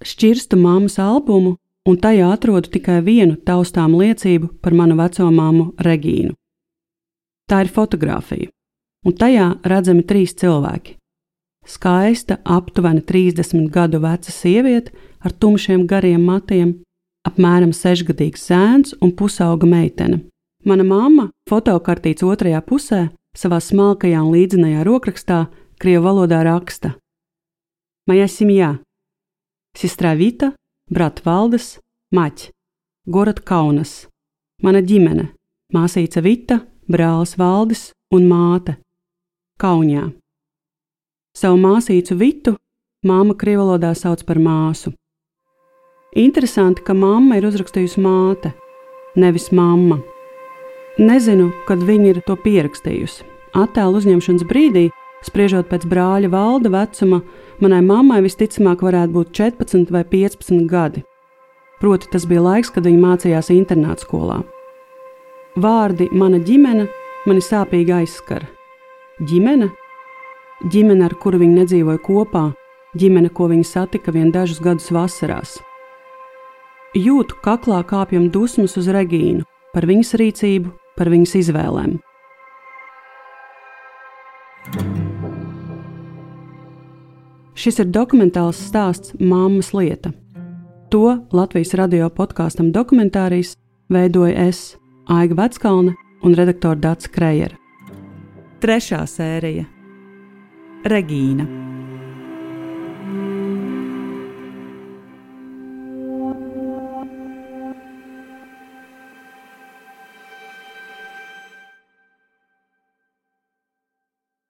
Šķirstu māmas albumu, un tajā atrodu tikai vienu taustām liecību par manu vecomāmu Regīnu. Tā ir fotografija, un tajā redzami trīs cilvēki. Skaista, aptuveni 30 gadu veca sieviete ar tumšiem gariem matiem, apmēram 6-gadīgs zēns un pusauga meitene. Mana mamma fotokartītes otrajā pusē savā smalkajā un līdzinājā rokrakstā Krievijas valodā raksta: Maja simjā, Сестра Vita, brāt Valdes, Maķis, Gorod Kaunas. Mana ģimene - māsīca Vita, brālis Valdis un māte - Kaunijā. Savu māsīcu Vitu māma krievalodā sauc par māsu. Interesanti, ka mamma ir uzrakstījusi māte, nevis mamma. Nezinu, kad viņa ir to pierakstījusi. Attēlu uzņemšanas brīdī, spriežot pēc brāļa valda vecuma, manai mammai visticamāk varētu būt 14 vai 15 gadi. Proti, tas bija laiks, kad viņa mācījās internāta skolā. Vārdi mana ģimene mani sāpīgi aizskara. Ģimene? Ģimene, ar kuru viņi nedzīvoja kopā, ģimene, ko viņi satika vien dažus gadus vasarās. Jūtu kaklā kāpjam dusmas uz Regīnu par viņas rīcību, par viņas izvēlēm. Šis ir dokumentāls stāsts Māmas lieta. To Latvijas radio podkāstam dokumentārijas veidoja es, Aiga Veckalne un redaktore Dārts Krejera. Trešā sērija - Regīna.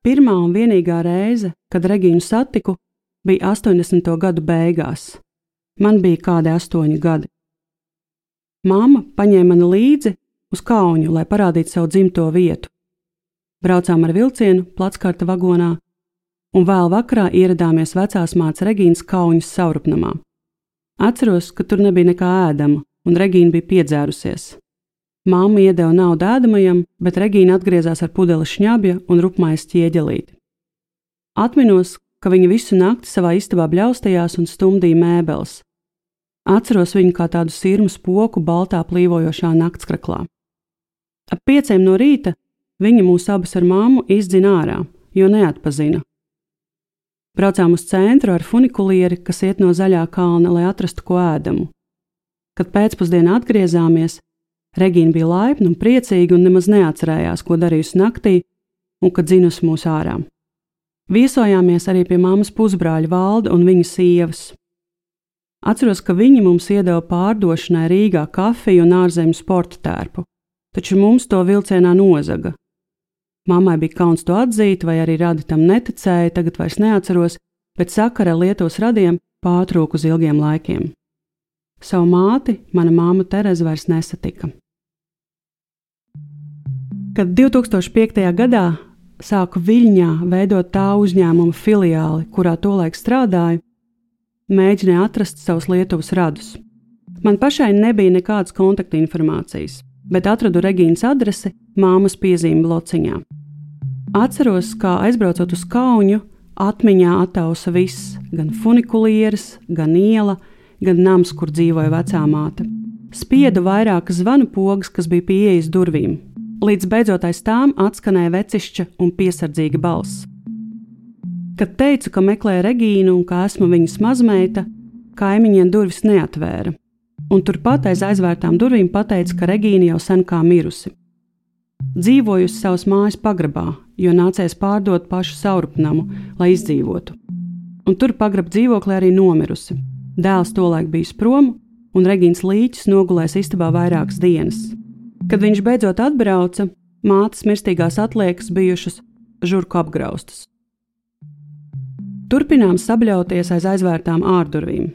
Pirmā un vienīgā reize, kad Regīnu satiku, bija 80. gadu beigās. Man bija kādi astoņi gadi. Māma paņēma mani līdzi uz Kaunu, lai parādītu savu dzimto vietu. Braucām ar vilcienu, platskārta vagonā, un vēl vakarā ieradāmies vecās mātes Regīnas Kaunas saurupnamā. Atceros, ka tur nebija nekā ēdama, un Regīna bija piedzērusies. Māma iedeva naudu ēdamajam, bet Regīna atgriezās ar pudeli šņabja un rupmājas ķieģelīti. Atminos, ka viņa visu nakti savā istabā bļaustījās un stumdīja mēbeles. Atceros viņu kā tādu sirmu spoku baltā plīvojošā naktskraklā. Ap pieciem no rīta viņa mūs abus ar māmu izdzina ārā, jo neatpazina. Braucām uz centru ar funikulieri, kas iet no zaļā kalna, lai atrastu ko ēdamu. Kad pēcpusdienā atgriezāmies, Regīna bija laipna un priecīga un nemaz neatcerējās, ko darījusi naktī un kad dzinusi mūs ārā. Viesojāmies arī pie mammas pusbrāļa valda un viņa sievas. Atceros, ka viņi mums iedeva pārdošanai Rīgā kafiju un ārzemju sporta tērpu, taču mums to vilcienā nozaga. Mammai bija kauns to atzīt, vai arī radi tam neticēja, tagad vairs neatceros, bet sakara Lietuvas radiem pārtrūka uz ilgiem laikiem. Savu māti mana māma Tereza vairs nesatika. Kad 2005. gadā sāku Viļņā veidot tā uzņēmuma filiāli, kurā tolaik strādāju, mēģināju atrast savus Lietuvas radus. Man pašai nebija nekādas kontaktinformācijas, bet atradu Regīnas adresi māmas piezīme blociņā. Atceros, kā aizbraucot uz Kaunu, atmiņā attausa viss, gan funikulieris, gan iela, gan nams, kur dzīvoja vecā māte. Spiedu vairākas zvanu pogas, kas bija pie ieejas durvīm, līdz beidzot aiz tām atskanēja vecišķa un piesardzīga balss. Kad teicu, ka meklēju Regīnu un ka esmu viņas mazmeita, kaimiņiem durvis neatvēra, un turpat aiz aizvērtām durvīm pateica, ka Regīna jau sen kā mirusi. Dzīvojusi savas mājas pagrabā, jo nācēs pārdot pašu saurupnamu, lai izdzīvotu. Un tur pagrab dzīvoklī arī nomirusi. Dēls tolaik bijis prom, un Regīns Līčs nogulēs istabā vairākas dienas. Kad viņš beidzot atbrauca, mātes mirstīgās atliekas bijušas žurku apgraustas. Turpinām sabļauties aiz aizvērtām ārdurvīm.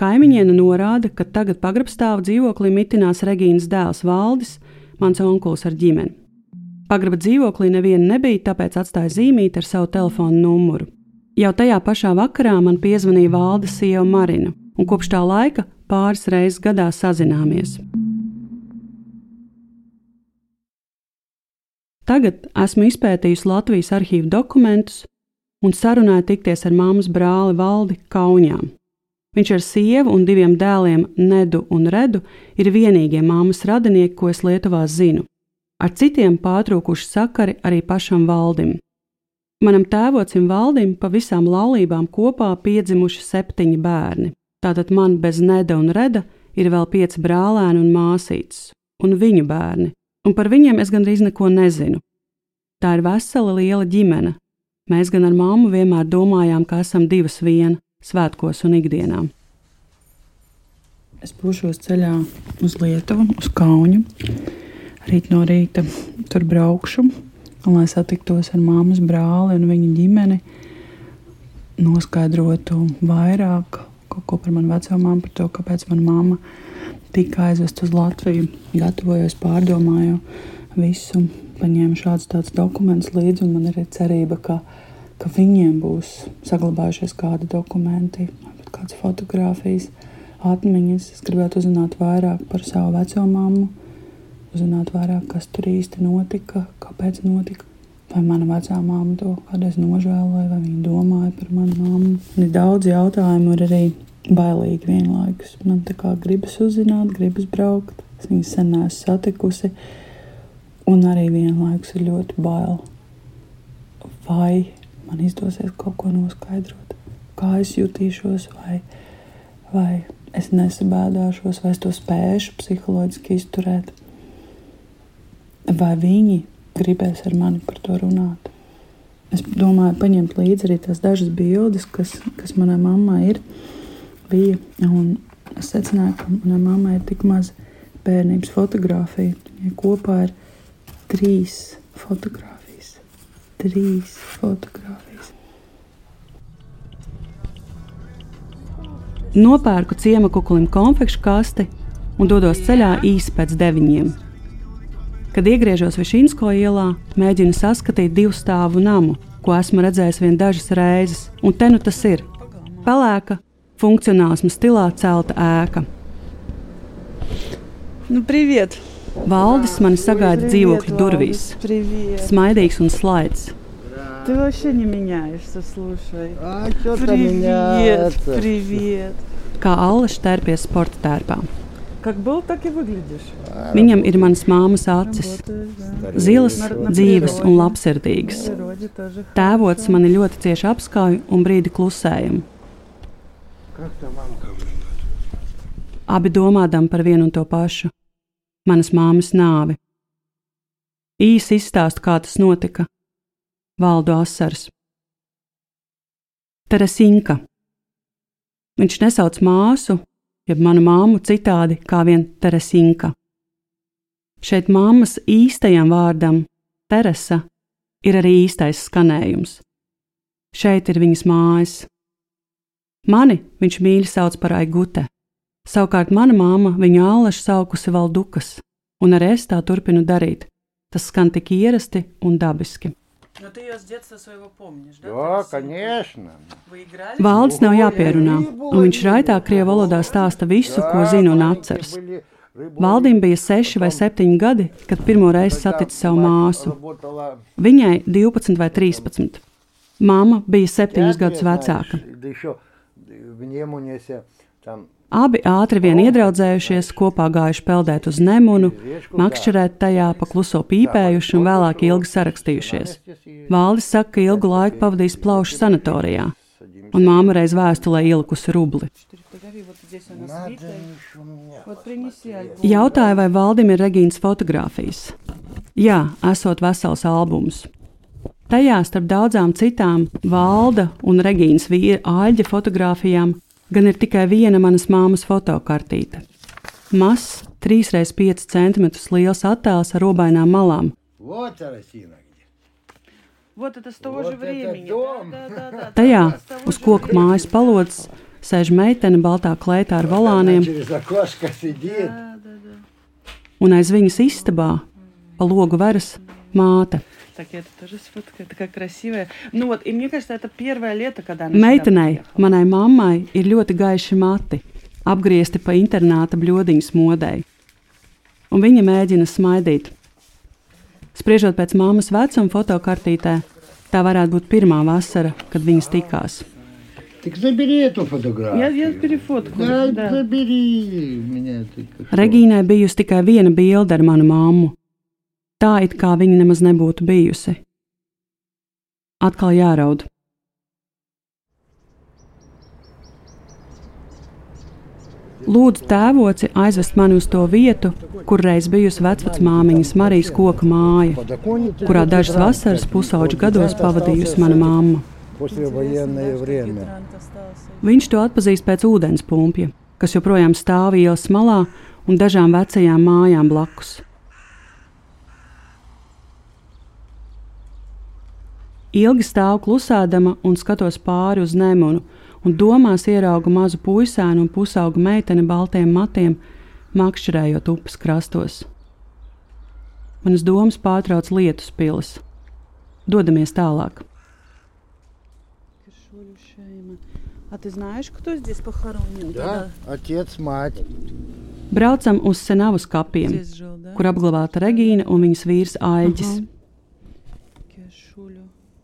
Kaimiņiene norāda, ka tagad pagrabstāvu dzīvoklī mitinās Regīnas dēls Valdis, mans onkulis ar ģimeni. Pagraba dzīvoklī neviena nebija, tāpēc atstāja zīmīti ar savu telefonu numuru. Jau tajā pašā vakarā man piezvanīja valdes sieva Marina, un kopš tā laika pāris reizes gadā sazināmies. Tagad esmu izpētījusi Latvijas arhīvu dokumentus un sarunāju tikties ar māmas brāli Valdi Kaunijām. Viņš ar sievu un diviem dēliem, Nedu un Redu, ir vienīgie māmas radinieki, ko es Lietuvā zinu. Ar citiem pārtrūkuši sakari arī pašam valdim. Manam tēvocim valdim pa visām laulībām kopā piedzimuši septiņi bērni. Tātad man bez Neda un Reda ir vēl pieci brālēni un māsītes, un viņu bērni, un par viņiem es gandrīz neko nezinu. Tā ir vesela liela ģimene. Mēs gan ar māmu vienmēr domājām, ka esam divas viena svētkos un ikdienā. Es būšos ceļā uz Lietuvu, uz Kaunu. Rīt no rīta tur braukšu, un, lai satiktos ar māmas brāli un viņa ģimeni, noskaidrotu vairāk ko par manu veco māmu, par to, kāpēc mana mamma tika aizvest uz Latviju. Gatavojos, pārdomāju visu, paņēmu šādus tādus dokumentus līdzi, un man ir cerība, ka ka viņiem būs saglabājušies kādi dokumenti, kādas fotogrāfijas, atmiņas. Es gribētu uzzināt vairāk par savu veco mammu, uzzināt vairāk, kas tur īsti notika, kāpēc notika. Vai mana vecā māma to kādreiz nožēloja, vai viņa domāja par manu. Man ir daudz jautājumu, ir arī bailīgi vienlaikus. Man tā kā gribas uzzināt, gribas braukt. Es viņu sen neesmu satikusi, un arī vienlaikus ir ļoti bail. Vai man izdosies kaut ko noskaidrot, kā es jutīšos, vai, vai es nesabēdāšos, vai es to spēšu psiholoģiski izturēt, vai viņi gribēs ar mani par to runāt. Es domāju, paņemt līdzi arī tās dažas bildes, kas, kas manai mammai ir. Bija, un es secināju, ka manai mammai ir tik maz bērnības fotografija. Viņai kopā ir trīs fotogrāfijas trīs fotogrāfijas. Nopērku ciema kuklim konfekšu kasti un dodos ceļā īsi pēc deviņiem. Kad iegriežos Višinsko ielā, mēģinu saskatīt divu stāvu namu, ko esmu redzējis vien dažas reizes, un te nu tas ir - pelēka, funkcionālisma stilā celta ēka. Nu, priviet! Valdis mani sagaida dzīvokļa durvīs. Smaidīgs un slaids. Ты вообще не меняешься, слушай. А что там Привет, меняется? привет. Kā Allaš tērpies sporta tērpā. Как был, так и выглядишь. Viņam ir manas māmas acis, Работаешь, да. zilas, Na- na dzīves un priroде. labsirdīgas. В природе тоже Tēvots хорошо. mani ļoti cieši apskauj un brīdi klusējumu. Abi domādam par vienu un to pašu - manas māmas nāvi. Īsi izstāstu, kā tas notika. Valdu asars. Teresinka. Viņš nesauc māsu, jeb manu māmu citādi kā vien Teresinka. Šeit mammas īstajam vārdam, Teresa, ir arī īstais skanējums. Šeit ir viņas mājas. Mani viņš mīļi sauc par Aigute. Savukārt mana māma viņu āleši saukusi Valdukas, un arī es tā turpinu darīt. Tas skan tik ierasti un dabiski. Но ты ее с детства своего помнишь, да? Да, Тересинку? конечно. Вы играли? Valdis nav jāpierunā, un viņš raitā krievu valodā stāsta visu, ko zina un atceras. Valdim bija seši vai septiņi gadi, kad pirmo reizi saticis savu māsu. Viņai 12 vai 13. Māma bija septiņus gadus vecāka. Abi ātri vien iedraudzējušies, kopā gājuši peldēt uz nemunu, makšķerēt tajā, pakluso pīpējuši un vēlāk ilgi sarakstījušies. Valdis saka, ka ilgu laiku pavadīs plaušu sanatorijā, un māma reiz vēstulē ielikusi rubli. Jautāja, vai valdim ir Regīnas fotografijas. Jā, esot vesels albums. Tajā starp daudzām citām Valda un Regīnas vīra āļģa fotogrāfijām gan ir tikai viena manas māmas fotokartīte. Mazs, 3x5 cm liels attēls ar robainām malām. Вот Тарасина где. Вот это с того Вот же это времени. дом. Да, да, да, да. Tajā С того uz же koka времени. mājas palodzes sēž meitene baltā klētā ar Она volāniem, через окошко сидит. Да, да, да. un aiz viņas istabā, pa logu veras, māte. Так, я это тоже сфоткаю. Такая красивая. Ну вот, и мне кажется, это первое лето, когда она сюда Meitenei, приехала. manai mammai, ir ļoti gaiši mati, apgriezti pa internāta bludiņas modei. Un viņa mēģina smaidīt. Spriežot pēc mammas vecuma fotokartītē, tā varētu būt pirmā vasara, kad viņas tikās. Так забери эту фотографию. Я, я перефоткаю. Да, да. забери меня. ты что. Regīnai bijusi tikai viena bilde ar manu mammu. tā it kā viņa nemaz nebūtu bijusi. Atkal jāraud. Lūdzu, tēvoci aizvest mani uz to vietu, kur reiz bijusi vecvecā māmiņas Marijas koka māja, kurā dažas vasaras pusauģu gados pavadījusi mana mamma. Viņš to atpazīst pēc ūdens pumpja, kas joprojām stāv ielas malā un dažām vecajām mājām blakus. Ilgi stāvu klusēdama un skatos pāri uz nemunu, un domās ieraugu mazu puisēnu un pusaugu meiteni baltiem matiem, makšķerējot upes krastos. Manas domas pārtrauc lietus pilis. Dodamies tālāk. А ты знаешь, кто здесь похоронен? Да, отец, мать. Braucam uz Senavas kapiem, Здесь жил, да? kur apglabāta Regīna un viņas vīrs Aļģis. Aha. Кешулю.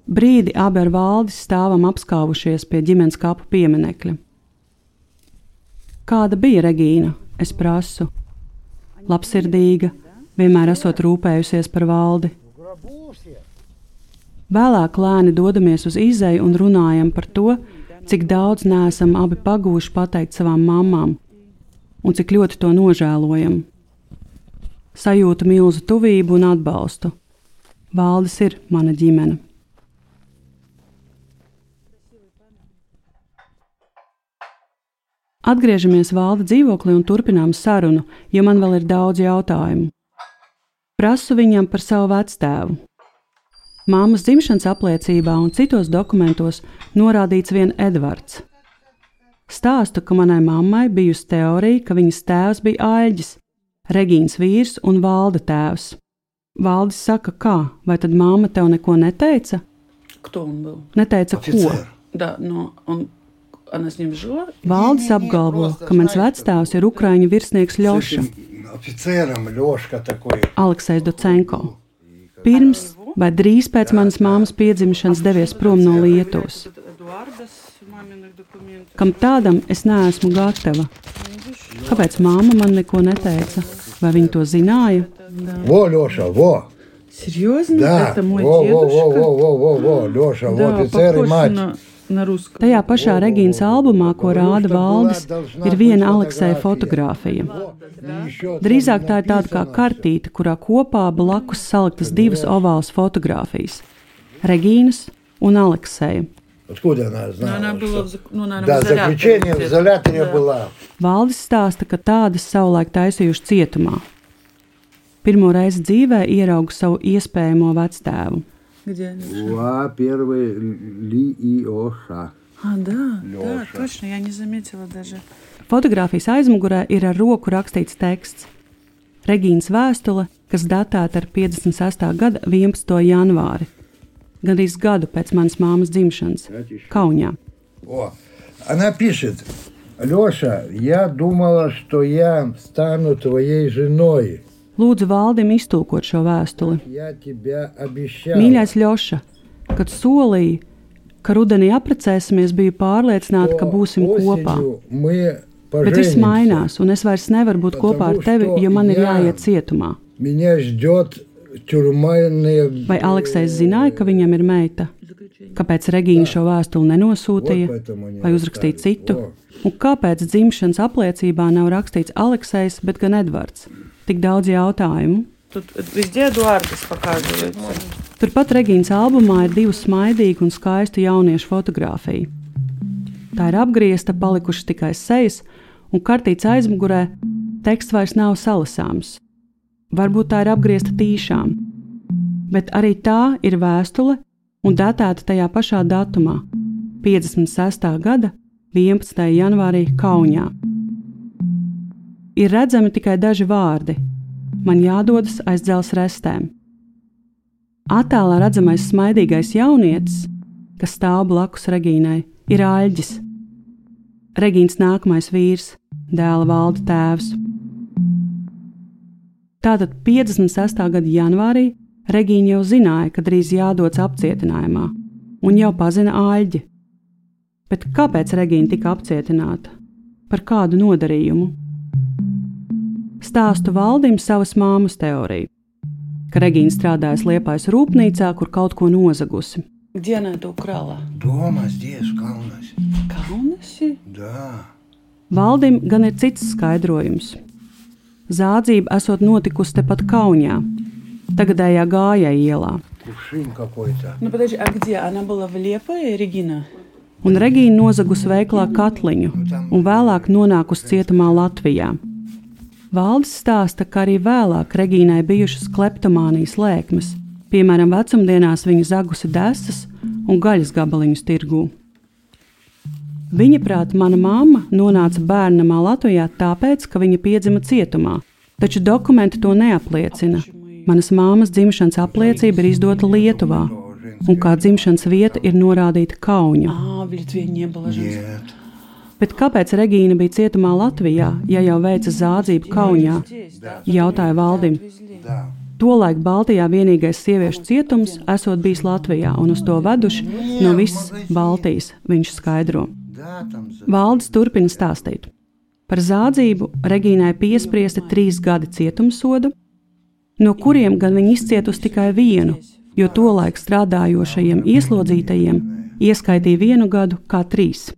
Brīdi abi ar valdes stāvam apskāvušies pie ģimenes kapu pieminekļa. Kāda bija Regīna? Es prasu. Labsirdīga, vienmēr esot rūpējusies par valdi. Vēlāk lēni dodamies uz izeju un runājam par to, cik daudz neesam abi pagūši pateikt savām mamām un cik ļoti to nožēlojam. Sajūta milzu tuvību un atbalstu. Valdes ir mana ģimene. Atgriežamies valda dzīvoklī un turpinām sarunu, jo man vēl ir daudz jautājumu. Prasu viņam par savu vectēvu. Māmas dzimšanas apliecībā un citos dokumentos norādīts vien Edvards. Stāstu, ka manai mammai bijusi teorija, ka viņas tēvs bija Aļģis, Regīnas vīrs un valda tēvs. Valdis saka, kā, vai tad māma tev neko neteica? Кто он был? Neteica, ko? Да, но он... Valdis apgalvo, ka mans vecstāvs ir Ukrāņu virsnieks Ļošs. Aleksis Docenko. Pirms vai drīz pēc manas māmas piedzimšanas devies prom no Lietuvas. Kam tādam es neesmu gatava? Kāpēc māma man neko neteica? Vai viņa to zināja? Vo, Ļoša, vo! Серьезно? Да. Это мой во, во, дедушка? во, во, во, во, во, Леша, во, Да, офицер и похож мать. на, на русском. Tajā pašā Regīnas albumā, ko rāda Valdis, ir viena Aleksēja fotografija. fotografija. Drīzāk tā ir tāda kā kartīte, kurā kopā blakus saliktas divas ovālas fotografijas - Regīnas un Aleksēja. Откуда она Но знала? она была, в что- зак- ну, наверное, Да, в изоляторе заключение в где-то. изоляторе Да. была. Valdis stāsta, ka tādas savulaik taisījuši cietumā. Pirmo reizi dzīvē ieraugu savu iespējamo vectēvu. Где они жили? Ва, первый Ли и Оша. А, да, да, Лёша. точно, я не заметила даже. Fotogrāfijas aizmugurē ir ar roku rakstīts teksts. Regīnas vēstule, kas datēta ar 58. gada 11. janvāri, gandrīz gadu pēc manas māmas dzimšanas, Kaunijā. О, она пишет, Леша, я думала, что я стану твоей женой. Lūdzu, valdim iztūkot šo vēstuli. Mīļais Ļoša, kad solīja, ka rudenī apprecēsimies, biju pārliecināta, ka būsim kopā. Bet viss mainās, un es vairs nevaru būt kopā ar tevi, jo man ir jāiet cietumā. Vai Aleksis zināja, ka viņam ir meita? Kāpēc Regīna šo vēstuli nenosūtīja, vai uzrakstīja citu? Un kāpēc dzimšanas apliecībā nav rakstīts Aleksis, bet gan Edvards? Tik daudz jautājumu. Turpat Regīnas albumā ir divas smaidīgas un skaistas jauniešu fotogrāfijas. Tā ir apgriezta, palikušas tikai sejas, un kartīts aizmugurē teksts vairs nav salasāms. Varbūt tā ir apgriezta tīšām, bet arī tā ir vēstule, un datēta tajā pašā datumā, 56. gada 11. janvārī Kaunijā. Ir redzami tikai daži vārdi. Man jādodas aiz dzelzceļa restēm. Attēlā redzamais smaidīgais jaunietis, kas stāv blakus Regīnai, ir Aļģis. Regīnas nākamais vīrs, dēla valda tēvs. Tātad 56. gada janvārī Regīna jau zināja, ka drīz jādodas apcietinājumā, un jau pazina Aļģi. Bet kāpēc Regīna tika apcietināta? Par kādu nodarījumu? Stāstu valdim savas māmas teoriju, ka Regīna strādājas Liepājas rūpnīcā, kur kaut ko nozagusi. Где она это украла? Дома здесь, в Каунасе. Kaunasie? Да. Valdim gan ir cits skaidrojums. Zādzība esot notikusi tepat Kaunijā, tagadējā gājai ielā, Кувшин какой-то. Ну подожди, а где? Она была в Лепое, Регина? un Regīna nozagusi veiklā katliņu un vēlāk nonākusi cietumā Latvijā. Valdis stāsta, ka arī vēlāk Regīnai bijušas kleptomānijas lēkmes, piemēram, vecumdienās viņa zagusi desas un gaļas gabaliņus tirgū. Viņa prāt, mana mamma nonāca bērnamā Latvijā tāpēc, ka viņa piedzima cietumā, taču dokumenti to neapliecina. Manas māmas dzimšanas apliecība ir izdota Lietuvā, un kā dzimšanas vieta ir norādīta Kauņa. Bet kāpēc Regīna bija cietumā Latvijā, ja jau veica zādzību Kaunijā? Jautāja Valdim. Tolaik Baltijā vienīgais sieviešu cietums esot bijis Latvijā, un uz to veduši no visas Baltijas, viņš skaidro. Valdis turpina stāstīt. Par zādzību Regīnai piespriesta trīs gadi cietumsoda, no kuriem gan viņa izcietusi tikai vienu, jo tolaik strādājošajiem ieslodzītajiem ieskaitīja vienu gadu kā trīs.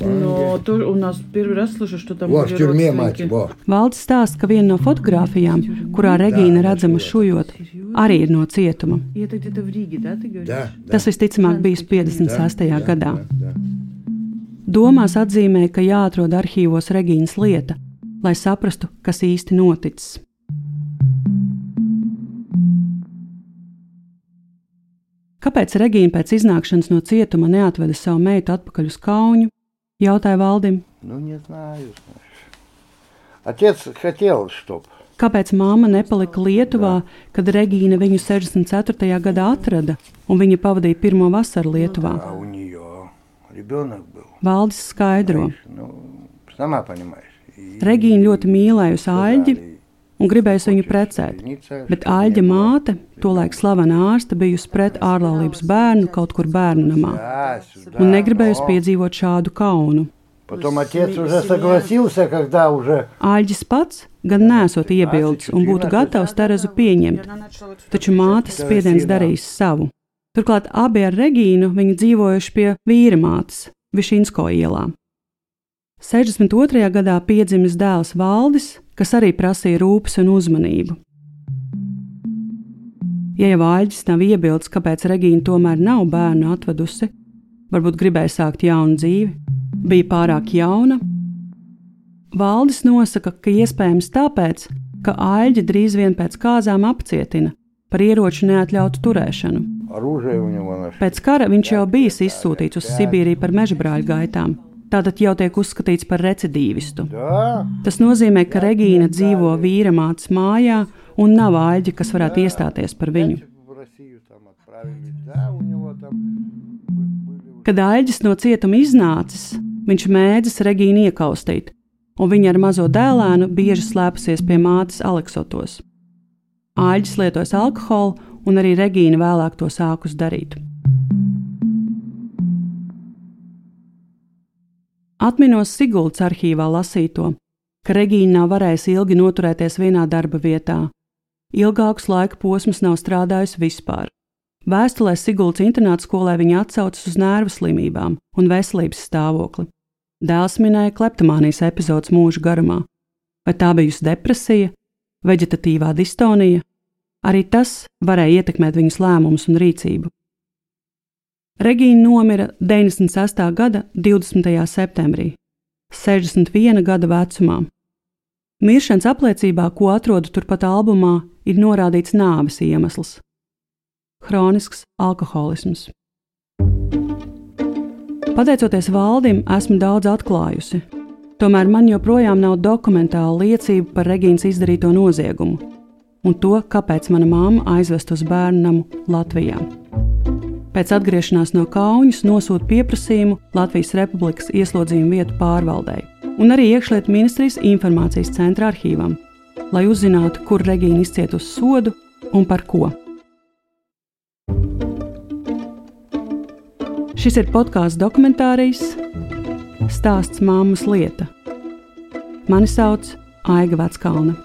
Но тоже у нас первый раз слышу, что там Вот, в были тюрьме мать, родственники. во. Valdis stāsta, ka viena no fotografijām, kurā Regīna redzama šujot, arī ir no cietuma. И это где-то в Риге, да, ты говоришь? Да, да. Tas visticamāk bijis 56. gadā. да. Domās atzīmēja, ka jāatrod arhīvos Regīnas lieta, lai saprastu, kas īsti noticis. Kāpēc Regīna pēc iznākšanas no cietuma neatveda savu meitu atpakaļ uz Kaunu? jautāja Valdim. Ну, не знаю. знаешь. Отец хотел, чтоб. Kāpēc māma nepalika Lietuvā, kad Regīna viņu 64. gadā atrada un viņa pavadīja pirmo vasaru Lietuvā? А у нее ребенок был. Valdis skaidro. Ну, сама понимаешь. И Regīna ļoti mīlējusi Aļģi сказали, un gribējis viņu precēt. Bet Aļģa māte, tolaik slavena ārste, bijusi pret ārlaulības bērnu kaut kur bērnu namā un negribējusi piedzīvot šādu kaunu. Aļģis pats gan nesot iebildes un būtu gatavs Terezu pieņemt, taču mātes spiediens darīs savu. Turklāt abi ar Regīnu viņi dzīvojuši pie vīra mātes Višinsko ielā. 62. gadā piedzimis dēls Valdis, kas arī prasīja rūpes un uzmanību. Ja jau Aļģis nav iebildes, kāpēc Regīna tomēr nav bērnu atvedusi, varbūt gribēja sākt jaunu dzīvi, bija pārāk jauna. Valdis nosaka, ka iespējams tāpēc, ka Aļģi drīz vien pēc kāzām apcietina par ieroču neatļautu turēšanu. Pēc kara viņš jau bijis izsūtīts uz Sibīriju par meža brāļu gaitām tātad jau tiek uzskatīts par recidīvistu. Jā. Tas nozīmē, ka Regīna dzīvo vīra mātes mājā un nav āģi, kas varētu iestāties par viņu. Kad āģis no cietuma iznācis, viņš mēģis Regīnu iekaustīt, un viņa ar mazo dēlēnu bieži slēpusies pie mātes Aleksotos. Āģis lietojas alkoholu, un arī Regīna vēlāk to sākus darīt. Atminos Siguldas arhīvā lasīto, ka Regīna nav varējusi ilgi noturēties vienā darba vietā. Ilgākus laika posmus nav strādājusi vispār. Vēstulē Siguldas internāta skolē viņa atsaucas uz nervu slimībām un veselības stāvokli. Dēls minēja kleptomānijas epizodes mūža garumā. Vai tā bijusi depresija, veģetatīvā distonija? Arī tas varēja ietekmēt viņas lēmumus un rīcību. Regīna nomira 96. gada 20. septembrī, 61 gada vecumā. Miršanas apliecībā, ko atrodu turpat albumā, ir norādīts nāves iemesls - kronisks alkoholisms. Pateicoties valdim, esmu daudz atklājusi. Tomēr man joprojām nav dokumentāla liecība par Regīnas izdarīto noziegumu un to, kāpēc mana mamma aizvest uz bērnu namu Latvijā. Pēc atgriešanās no Kaunas nosūta pieprasījumu Latvijas Republikas ieslodzījuma vietu pārvaldei un arī iekšlietu ministrijas informācijas centra arhīvam, lai uzzinātu, kur Regīna izcietusi sodu un par ko. Šis ir podkāsts dokumentārijas stāsts māmas lieta. Mani sauc Aiga Veckalna.